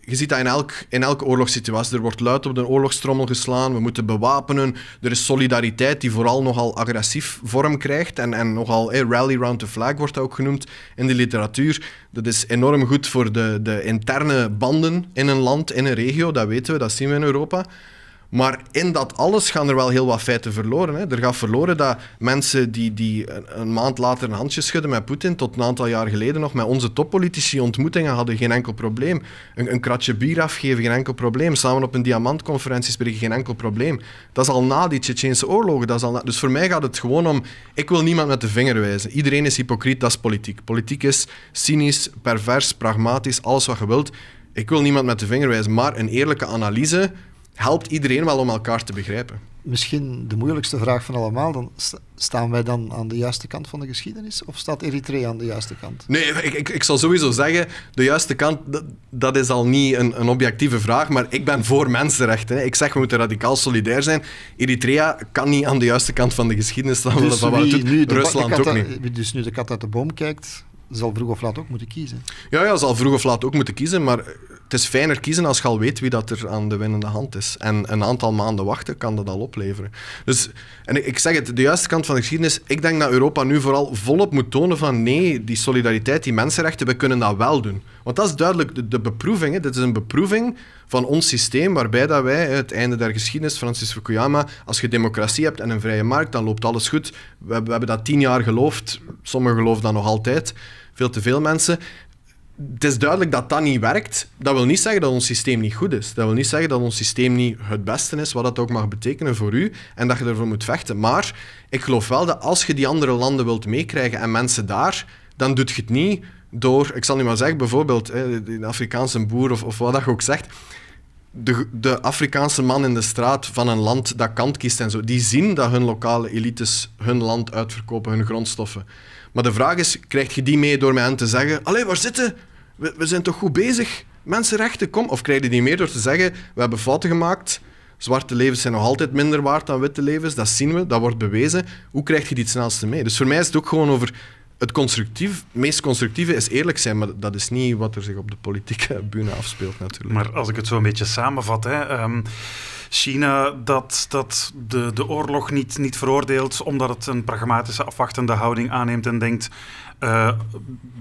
je ziet dat in, elk, in elke oorlogssituatie. Er wordt luid op de oorlogstrommel geslaan, we moeten bewapenen. Er is solidariteit die vooral nogal agressief vorm krijgt. En, en nogal rally round the flag wordt ook genoemd in de literatuur. Dat is enorm goed voor de, de interne banden in een land, in een regio. Dat weten we, dat zien we in Europa. Maar in dat alles gaan er wel heel wat feiten verloren. Hè. Er gaat verloren dat mensen die, die een maand later een handje schudden met Poetin, tot een aantal jaar geleden nog met onze toppolitici ontmoetingen hadden, geen enkel probleem. Een, een kratje bier afgeven, geen enkel probleem. Samen op een diamantconferentie spreken, geen enkel probleem. Dat is al na die Tsjetsjeense oorlogen. Dat is al Dus voor mij gaat het gewoon om, ik wil niemand met de vinger wijzen. Iedereen is hypocriet, dat is politiek. Politiek is cynisch, pervers, pragmatisch, alles wat je wilt. Ik wil niemand met de vinger wijzen, maar een eerlijke analyse helpt iedereen wel om elkaar te begrijpen. Misschien de moeilijkste vraag van allemaal, dan staan wij dan aan de juiste kant van de geschiedenis of staat Eritrea aan de juiste kant? Nee, ik, ik, ik zal sowieso zeggen, de juiste kant, dat, dat is al niet een, een, objectieve vraag, maar ik ben voor mensenrechten. Ik zeg, we moeten radicaal solidair zijn. Eritrea kan niet aan de juiste kant van de geschiedenis staan. Dus van wie nu de, Rusland ook niet. Wie dus nu de kat uit de boom kijkt, zal vroeg of laat ook moeten kiezen. Ja, ja, zal vroeg of laat ook moeten kiezen, maar het is fijner kiezen als je al weet wie dat er aan de winnende hand is. En een aantal maanden wachten kan dat al opleveren. Dus, en ik zeg het, de juiste kant van de geschiedenis, ik denk dat Europa nu vooral volop moet tonen van nee, die solidariteit, die mensenrechten, we kunnen dat wel doen. Want dat is duidelijk de, beproeving. Dit is een beproeving van ons systeem, waarbij dat wij, het einde der geschiedenis, Francis Fukuyama, als je democratie hebt en een vrije markt, dan loopt alles goed. We, we hebben dat tien jaar geloofd, sommigen geloven dat nog altijd, veel te veel mensen het is duidelijk dat dat niet werkt. Dat wil niet zeggen dat ons systeem niet goed is. Dat wil niet zeggen dat ons systeem niet het beste is, wat dat ook mag betekenen voor u, en dat je ervoor moet vechten. Maar ik geloof wel dat als je die andere landen wilt meekrijgen en mensen daar, dan doet je het niet door, ik zal nu maar zeggen, bijvoorbeeld de Afrikaanse boer of, of wat dat je ook zegt, de, de, Afrikaanse man in de straat van een land dat kant kiest en zo, die zien dat hun lokale elites hun land uitverkopen, hun grondstoffen. Maar de vraag is, krijg je die mee door mij aan te zeggen, allee, waar zitten? We, we zijn toch goed bezig? Mensenrechten, kom. Of krijg je die mee door te zeggen, we hebben fouten gemaakt, zwarte levens zijn nog altijd minder waard dan witte levens, dat zien we, dat wordt bewezen. Hoe krijg je die het snelste mee? Dus voor mij is het ook gewoon over het constructief, meest constructieve is eerlijk zijn, maar dat is niet wat er zich op de politieke bühne afspeelt natuurlijk. Maar als ik het zo een beetje samenvat, hè, ehm, China dat, dat de, de oorlog niet, niet veroordeelt omdat het een pragmatische afwachtende houding aanneemt en denkt uh,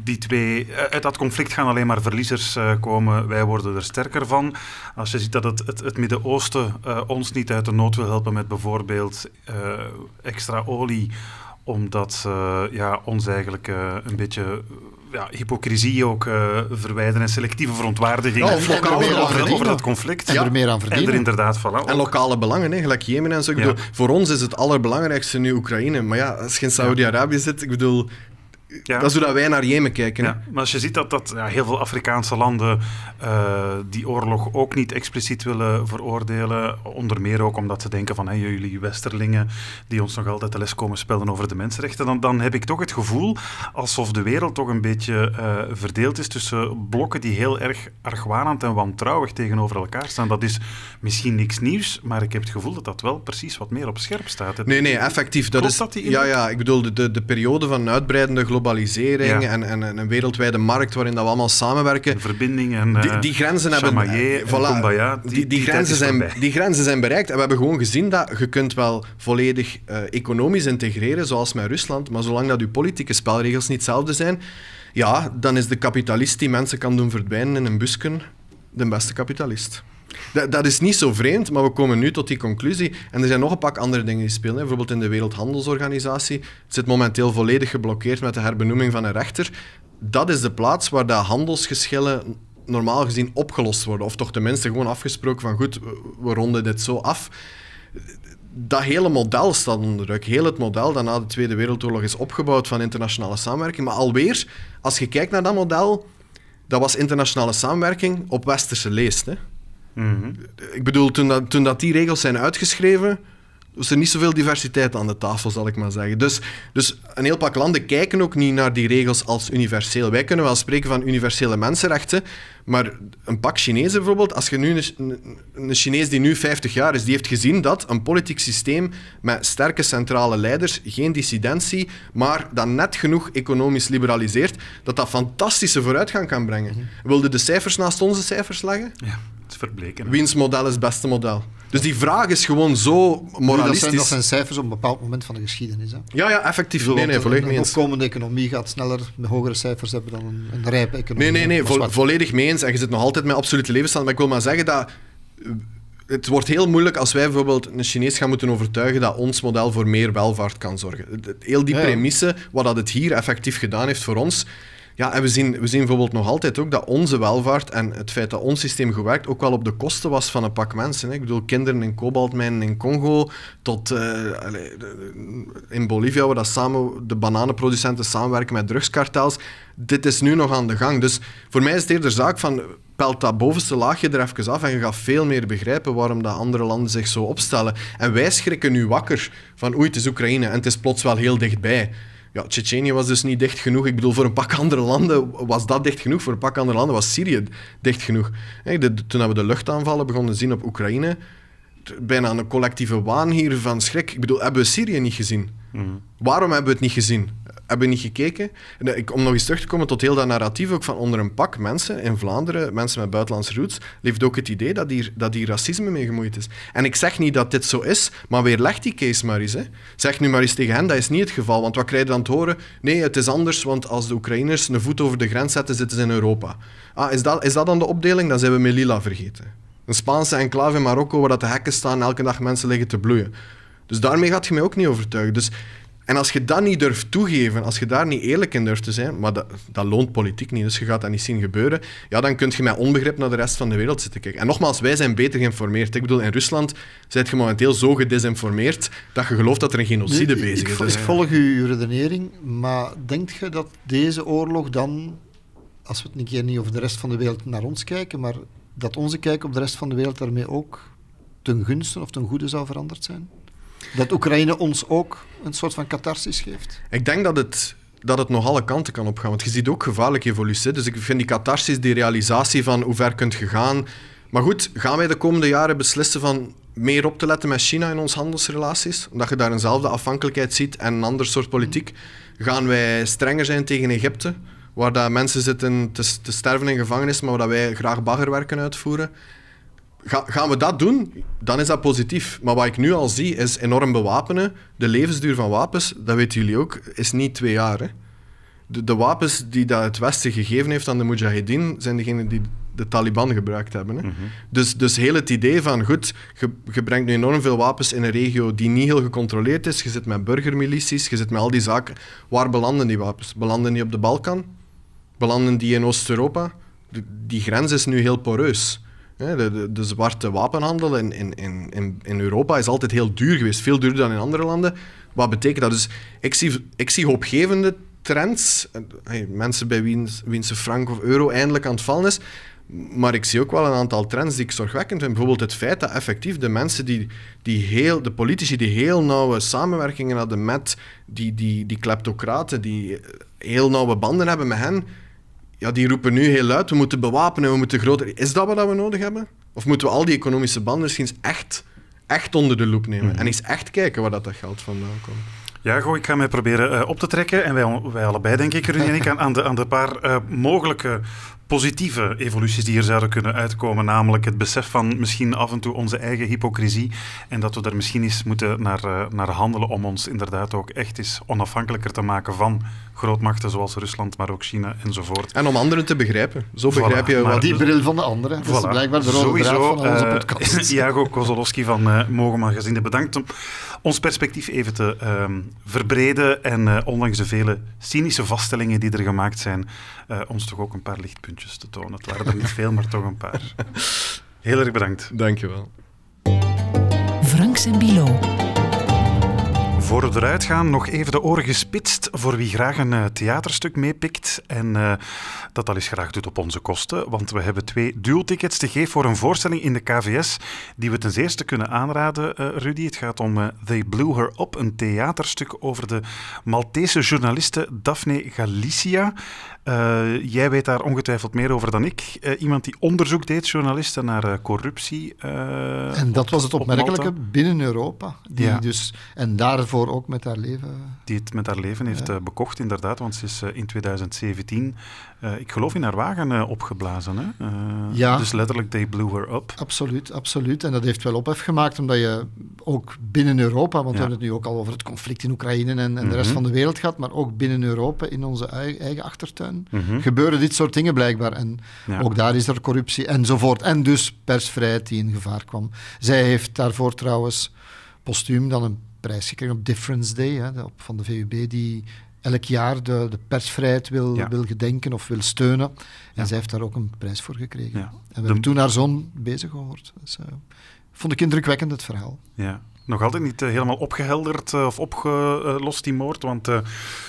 die twee, eh, uit dat conflict gaan alleen maar verliezers uh, komen. Wij worden er sterker van. Als je ziet dat het, het, Midden-Oosten ons niet uit de nood wil helpen met bijvoorbeeld extra olie omdat ja, ons eigenlijk een beetje ja, hypocrisie ook uh, verwijderen en selectieve verontwaardiging ja, over, over, over, dat conflict. En er meer aan verdienen. En er inderdaad voilà, En lokale belangen, hè, gelijk Jemen en zo. Ik bedoel, voor ons is het allerbelangrijkste nu Oekraïne. Maar ja, als je in Saudi-Arabië zit, ik bedoel, ja. Dat is hoe dat wij naar Jemen kijken. Ja. Maar als je ziet dat, dat ja, heel veel Afrikaanse landen uh, die oorlog ook niet expliciet willen veroordelen, onder meer ook omdat ze denken van hey, jullie westerlingen die ons nog altijd de les komen spelen over de mensenrechten, dan, dan heb ik toch het gevoel alsof de wereld toch een beetje uh, verdeeld is tussen blokken die heel erg argwanend en wantrouwig tegenover elkaar staan. Dat is misschien niks nieuws, maar ik heb het gevoel dat dat wel precies wat meer op scherp staat. Nee, nee, effectief. Dat is, dat ja, ja, ik bedoel, de, de, de periode van uitbreidende globalisering en, en, en, een wereldwijde markt waarin dat we allemaal samenwerken. verbindingen. Die, die, eh, grenzen hebben. Voilà, die, die, die, grenzen zijn, die grenzen zijn bereikt. En we hebben gewoon gezien dat je kunt wel volledig uh, economisch integreren, zoals met Rusland, maar zolang dat je politieke spelregels niet hetzelfde zijn, ja, dan is de kapitalist die mensen kan doen verdwijnen in een busken de beste kapitalist. Dat, dat, is niet zo vreemd, maar we komen nu tot die conclusie. En er zijn nog een pak andere dingen die spelen. Bijvoorbeeld in de Wereldhandelsorganisatie. Het zit momenteel volledig geblokkeerd met de herbenoeming van een rechter. Dat is de plaats waar de handelsgeschillen normaal gezien opgelost worden. Of toch tenminste gewoon afgesproken van goed, we ronden dit zo af. Dat hele model staat onder druk. Heel het model dat na de Tweede Wereldoorlog is opgebouwd van internationale samenwerking. Maar alweer, als je kijkt naar dat model, dat was internationale samenwerking op westerse leest. Hè. Mm Ik bedoel, toen, dat, toen dat die regels zijn uitgeschreven, was er niet zoveel diversiteit aan de tafel, zal ik maar zeggen. Dus, dus een heel pak landen kijken ook niet naar die regels als universeel. Wij kunnen wel spreken van universele mensenrechten, maar een pak Chinezen bijvoorbeeld, als je nu een, een Chinees die nu 50 jaar is, die heeft gezien dat een politiek systeem met sterke centrale leiders, geen dissidentie, maar dat net genoeg economisch liberaliseert, dat dat fantastische vooruitgang kan brengen. Mm Wilde de cijfers naast onze cijfers leggen? Ja verbleken. Wiens model is het beste model? Dus die vraag is gewoon zo moralistisch. dat, zijn, zijn cijfers op een bepaald moment van de geschiedenis. Hè? Ja, ja, effectief. nee, nee, volledig mee eens. Een opkomende economie gaat sneller met hogere cijfers hebben dan een, een rijpe economie. Nee, nee, nee, volledig mee eens. En je zit nog altijd met absolute levensstand. Maar ik wil maar zeggen dat eh, het wordt heel moeilijk als wij bijvoorbeeld een Chinees gaan moeten overtuigen dat ons model voor meer welvaart kan zorgen. Heel die premisse, wat dat het hier effectief gedaan heeft voor ons, ja, en we zien, we zien bijvoorbeeld nog altijd ook dat onze welvaart en het feit dat ons systeem gewerkt ook wel op de kosten was van een pak mensen. Hè. Ik bedoel, kinderen in kobaltmijnen in Congo tot uh, in Bolivia, waar dat samen de bananenproducenten samenwerken met drugskartels. Dit is nu nog aan de gang. Dus voor mij is het eerder zaak van pelt dat bovenste laagje er even af en je gaat veel meer begrijpen waarom dat andere landen zich zo opstellen. En wij schrikken nu wakker van oei, het is Oekraïne en het is plots wel heel dichtbij. Ja, Tsjetsjenië was dus niet dicht genoeg. Ik bedoel, voor een pak andere landen was dat dicht genoeg. Voor een pak andere landen was Syrië dicht genoeg. toen we de luchtaanvallen begonnen te zien op Oekraïne, bijna een collectieve waan hier van schrik. Ik bedoel, hebben we Syrië niet gezien? Mhm. Waarom hebben we het niet gezien? Hebben niet gekeken. Ik, om nog eens terug te komen tot heel dat narratief ook van onder een pak mensen in Vlaanderen, mensen met buitenlandse roots, leeft ook het idee dat hier, dat racisme mee gemoeid is. En ik zeg niet dat dit zo is, maar weerleg die case maar eens. Hè. Zeg nu maar eens tegen hen, dat is niet het geval. Want wat krijg je dan te horen? Nee, het is anders, want als de Oekraïners een voet over de grens zetten, zitten ze in Europa. Ah, is dat, is dat dan de opdeling? Dan zijn we Melilla vergeten. Een Spaanse enclave in Marokko waar dat de hekken staan en elke dag mensen liggen te bloeien. Dus daarmee gaat je mij ook niet overtuigen. Dus en als je dat niet durft toegeven, als je daar niet eerlijk in durft te zijn, maar dat, dat loont politiek niet, dus je gaat dat niet zien gebeuren, ja, dan kun je met onbegrip naar de rest van de wereld zitten kijken. En nogmaals, wij zijn beter geïnformeerd. Ik bedoel, in Rusland zijn je momenteel zo gedesinformeerd dat je gelooft dat er een genocide bezig is. Ik, ik volg uw redenering, maar denkt je dat deze oorlog dan, als we het een keer niet over de rest van de wereld naar ons kijken, maar dat onze kijk op de rest van de wereld daarmee ook ten gunste of ten goede zou veranderd zijn? Dat Oekraïne ons ook een soort van catharsis geeft? Ik denk dat het, dat het nog alle kanten kan opgaan. Want je ziet ook gevaarlijke evolutie. Dus ik vind die catharsis, die realisatie van hoe ver kunt je gaan. Maar goed, gaan wij de komende jaren beslissen van meer op te letten met China in onze handelsrelaties? Omdat je daar eenzelfde afhankelijkheid ziet en een ander soort politiek. Gaan wij strenger zijn tegen Egypte? Waar dat mensen zitten te, te sterven in gevangenis, maar waar wij graag baggerwerken uitvoeren? Ga, gaan we dat doen, dan is dat positief. Maar wat ik nu al zie, is enorm bewapenen. De levensduur van wapens, dat weten jullie ook, is niet twee jaar. Hè. De, de, wapens die dat het Westen gegeven heeft aan de Mujahideen, zijn degenen die de Taliban gebruikt hebben. Hè. Mhm. dus, dus heel het idee van, goed, je, je, brengt nu enorm veel wapens in een regio die niet heel gecontroleerd is. Je zit met burgermilities, je zit met al die zaken. Waar belanden die wapens? Belanden die op de Balkan? Belanden die in Oost-Europa? Die grens is nu heel poreus. De, de, de, zwarte wapenhandel in, in, in, in Europa is altijd heel duur geweest, veel duurder dan in andere landen. Wat betekent dat? Dus ik zie, ik zie hoopgevende trends, hey, mensen bij wiens, wiens frank of euro eindelijk aan het vallen is, maar ik zie ook wel een aantal trends die ik zorgwekkend vind. Bijvoorbeeld het feit dat effectief de mensen die, die heel, de politici die heel nauwe samenwerkingen hadden met die, die, die kleptocraten, die heel nauwe banden hebben met hen, ja, die roepen nu heel luid, we moeten bewapenen, we moeten groter... Is dat wat we nodig hebben? Of moeten we al die economische banden misschien echt, echt onder de loep nemen? Mhm. En eens echt kijken waar dat, dat geld vandaan komt? Ja, goh, ik ga mij proberen uh, op te trekken. En wij, wij allebei, denk ik, Rudy en ik, aan, aan, de, aan de paar uh, mogelijke positieve evoluties die er zouden kunnen uitkomen. Namelijk het besef van misschien af en toe onze eigen hypocrisie. En dat we er misschien eens moeten naar, uh, naar handelen om ons inderdaad ook echt eens onafhankelijker te maken van grootmachten zoals Rusland, maar ook China enzovoort. En om anderen te begrijpen. Zo begrijp je wat... Die bril van de anderen. Dat is blijkbaar de rode van onze uh, podcast. Iago Kozolowski van uh, Mogen Magazine, bedankt om ons perspectief even te uh, verbreden en uh, ondanks de vele cynische vaststellingen die er gemaakt zijn, ons toch ook een paar lichtpuntjes te tonen. Het waren er niet veel, maar toch een paar. Heel erg bedankt. Dankjewel. Franks en Bilo. Voor we eruit gaan, nog even de oren gespitst voor wie graag een uh, theaterstuk meepikt en uh, dat al eens graag doet op onze kosten. Want we hebben twee dueltickets te geven voor een voorstelling in de KVS die we ten eerste kunnen aanraden, uh, Rudy. Het gaat om They Blew Her Up, een theaterstuk over de Maltese journaliste Daphne Galicia. Uh, jij weet daar ongetwijfeld meer over dan ik. Uh, iemand die onderzoek deed, journalisten, naar uh, corruptie. en dat was het opmerkelijke binnen Europa. Die ja. dus, en daarvoor ook met haar leven. Die het met haar leven heeft bekocht, inderdaad. Want ze is in 2017 uh, ik geloof in haar wagen uh, opgeblazen. Hè? Uh, ja. Dus letterlijk, they blew her up. Absoluut, absoluut. En dat heeft wel ophef gemaakt, omdat je ook binnen Europa, want ja. we hebben het nu ook al over het conflict in Oekraïne en, en mm -hmm. de rest mhm. van de wereld gehad, maar ook binnen Europa, in onze eigen, eigen achtertuin, mm -hmm. gebeuren dit soort dingen blijkbaar. En ja. ook daar is er corruptie enzovoort. En dus persvrijheid die in gevaar kwam. Zij heeft daarvoor trouwens postuum dan een prijs gekregen op Difference Day, hè, op, van de VUB, die elk jaar de, de persvrijheid wil, ja. wil gedenken of wil steunen. En ja. zij heeft daar ook een prijs voor gekregen. En we de... hebben toen haar zoon bezig gehoord. Dus, uh, vond ik indrukwekkend, het verhaal. Ja. Nog altijd niet uh, helemaal opgehelderd uh, of opgelost, die moord. Want er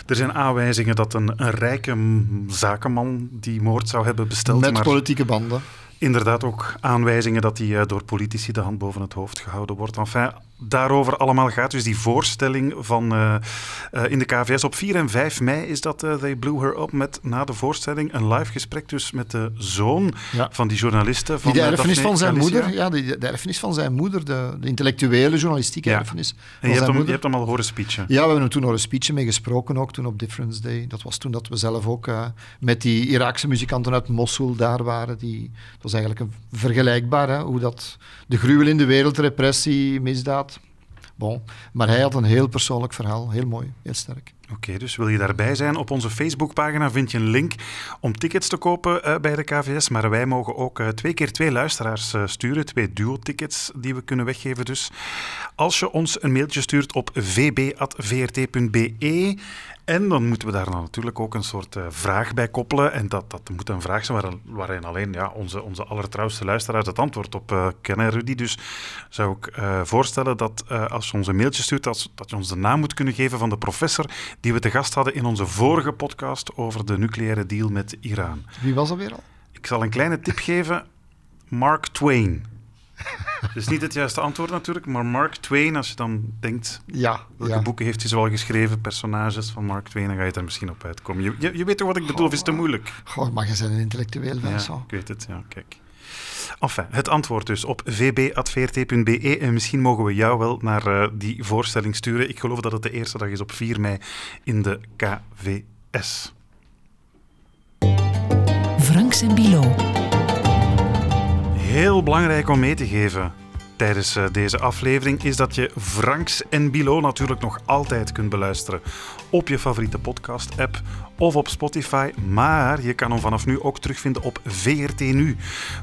zijn aanwijzingen dat een, een rijke zakenman die moord zou hebben besteld. Met maar... politieke banden. Inderdaad ook aanwijzingen dat die door politici de hand boven het hoofd gehouden wordt. Enfin, daarover allemaal gaat. Dus die voorstelling van, uh, uh, in de KVS op 4 en 5 mei is dat uh, They Blew Her Up met na de voorstelling een live gesprek dus met de zoon ja. van die journaliste. Van die de erfenis van zijn moeder, ja, de, de, erfenis van zijn moeder, de, de intellectuele journalistieke ja. erfenis. En je hebt, hem, je hebt, hem, al horen speechen? Ja, we hebben hem toen horen speechen mee gesproken ook, toen op Difference Day. Dat was toen dat we zelf ook met die Iraakse muzikanten uit Mosul daar waren. Die, dat was eigenlijk vergelijkbaar, hè, hoe dat de gruwel in de wereld, repressie, misdaad, Bon. Maar hij had een heel persoonlijk verhaal. Heel mooi, heel sterk. Oké, dus wil je daarbij zijn? Op onze Facebookpagina vind je een link om tickets te kopen uh, bij de KVS. Maar wij mogen ook uh, twee keer twee luisteraars uh, sturen. Twee duo-tickets die we kunnen weggeven. Dus als je ons een mailtje stuurt op vb.vrt.be en dan moeten we daar dan natuurlijk ook een soort uh, vraag bij koppelen. En dat, dat moet een vraag zijn waar, waarin alleen ja, onze, onze allertrouwste luisteraars het antwoord op uh, kennen, Rudy. Dus zou ik uh, voorstellen dat als je ons een mailtje stuurt, dat, dat je ons de naam moet kunnen geven van de professor die we te gast hadden in onze vorige podcast over de nucleaire deal met Iran. Wie was dat weer al? Ik zal een kleine tip geven. Mark Twain. Dus niet het juiste antwoord natuurlijk, maar Mark Twain, als je dan denkt, ja, welke boeken heeft hij zoal geschreven, personages van Mark Twain, dan ga je er misschien op uitkomen. Je, je, je weet toch wat ik bedoel, of is te moeilijk? Goh, maar je bent een intellectueel Ja, ik weet het, ja, kijk. Enfin, het antwoord dus op vb.vrt.be. En misschien mogen we jou wel naar uh, die voorstelling sturen. Ik geloof dat het de eerste dag is op 4 mei in de KVS. Franks en Bilo heel belangrijk om mee te geven tijdens eh, deze aflevering is dat je Franks en Bilo natuurlijk nog altijd kunt beluisteren op je favoriete podcast-app of op Spotify. Maar je kan hem vanaf nu ook terugvinden op VRT Nu.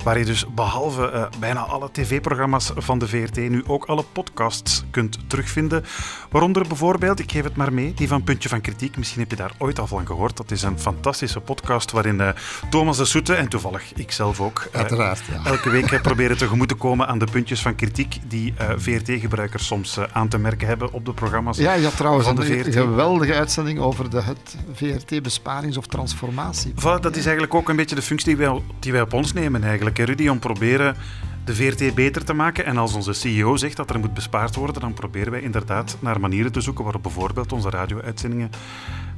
Waar je dus behalve uh, bijna alle tv-programma's van de VRT nu ook alle podcasts kunt terugvinden. Waaronder bijvoorbeeld, ik geef het maar mee, die van Puntje van Kritiek. Misschien heb je daar ooit al van gehoord. Dat is een fantastische podcast waarin uh, Thomas de Soete en toevallig ikzelf ook uh, Uiteraard, ja. elke week proberen tegemoet te komen aan de puntjes van kritiek die VRT-gebruikers soms aan te merken hebben op de programma's. Ja, had trouwens van de VRT. een geweldige uitzending over de, het VRT besparings- of transformatie. Voilà, dat is eigenlijk ook een beetje de functie die wij, die wij op ons nemen, eigenlijk. Rudy, om proberen de VRT beter te maken. En als onze CEO zegt dat er moet bespaard worden, dan proberen wij inderdaad naar manieren te zoeken waarop bijvoorbeeld onze radio-uitzendingen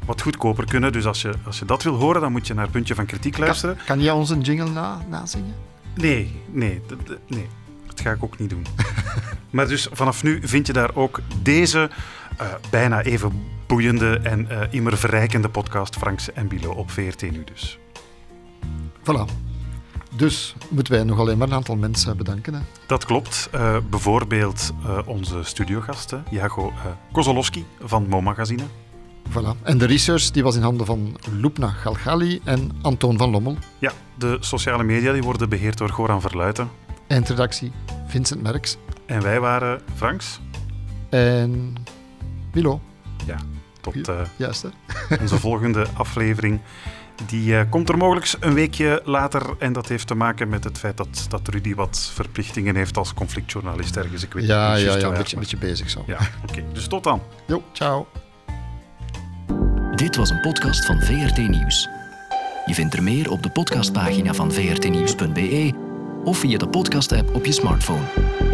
wat goedkoper kunnen. Dus als je, als je dat wil horen, dan moet je naar Puntje van Kritiek luisteren. Kan, kan jij ons een jingle na, nazingen? Nee, nee, nee. Dat ga ik ook niet doen. maar dus vanaf nu vind je daar ook deze uh, bijna even boeiende en uh, immer verrijkende podcast Franks en Bilo op VRT nu dus. Voilà. Dus moeten wij nog alleen maar een aantal mensen bedanken. Hè? Dat klopt. Uh, bijvoorbeeld uh, onze studiogasten, Jago Kozolowski van Mo Magazine. Voilà. En de research die was in handen van Lupna Galgali en Antoon van Lommel. Ja, de sociale media die worden beheerd door Goran Verluiten. Eindredactie Vincent Merks. En wij waren Franks. En Milo. Ja, tot uh, Juist, onze volgende aflevering. Die uh, komt er mogelijk een weekje later. En dat heeft te maken met het feit dat, dat Rudy wat verplichtingen heeft als conflictjournalist ergens. Ik weet ja, niet ja, ja, een beetje, een beetje bezig zo. Ja, oké. Okay. Dus tot dan. Jo, ciao. Dit was een podcast van VRT Nieuws. Je vindt er meer op de podcastpagina van vrtnieuws.be of via de podcast-app op je smartphone.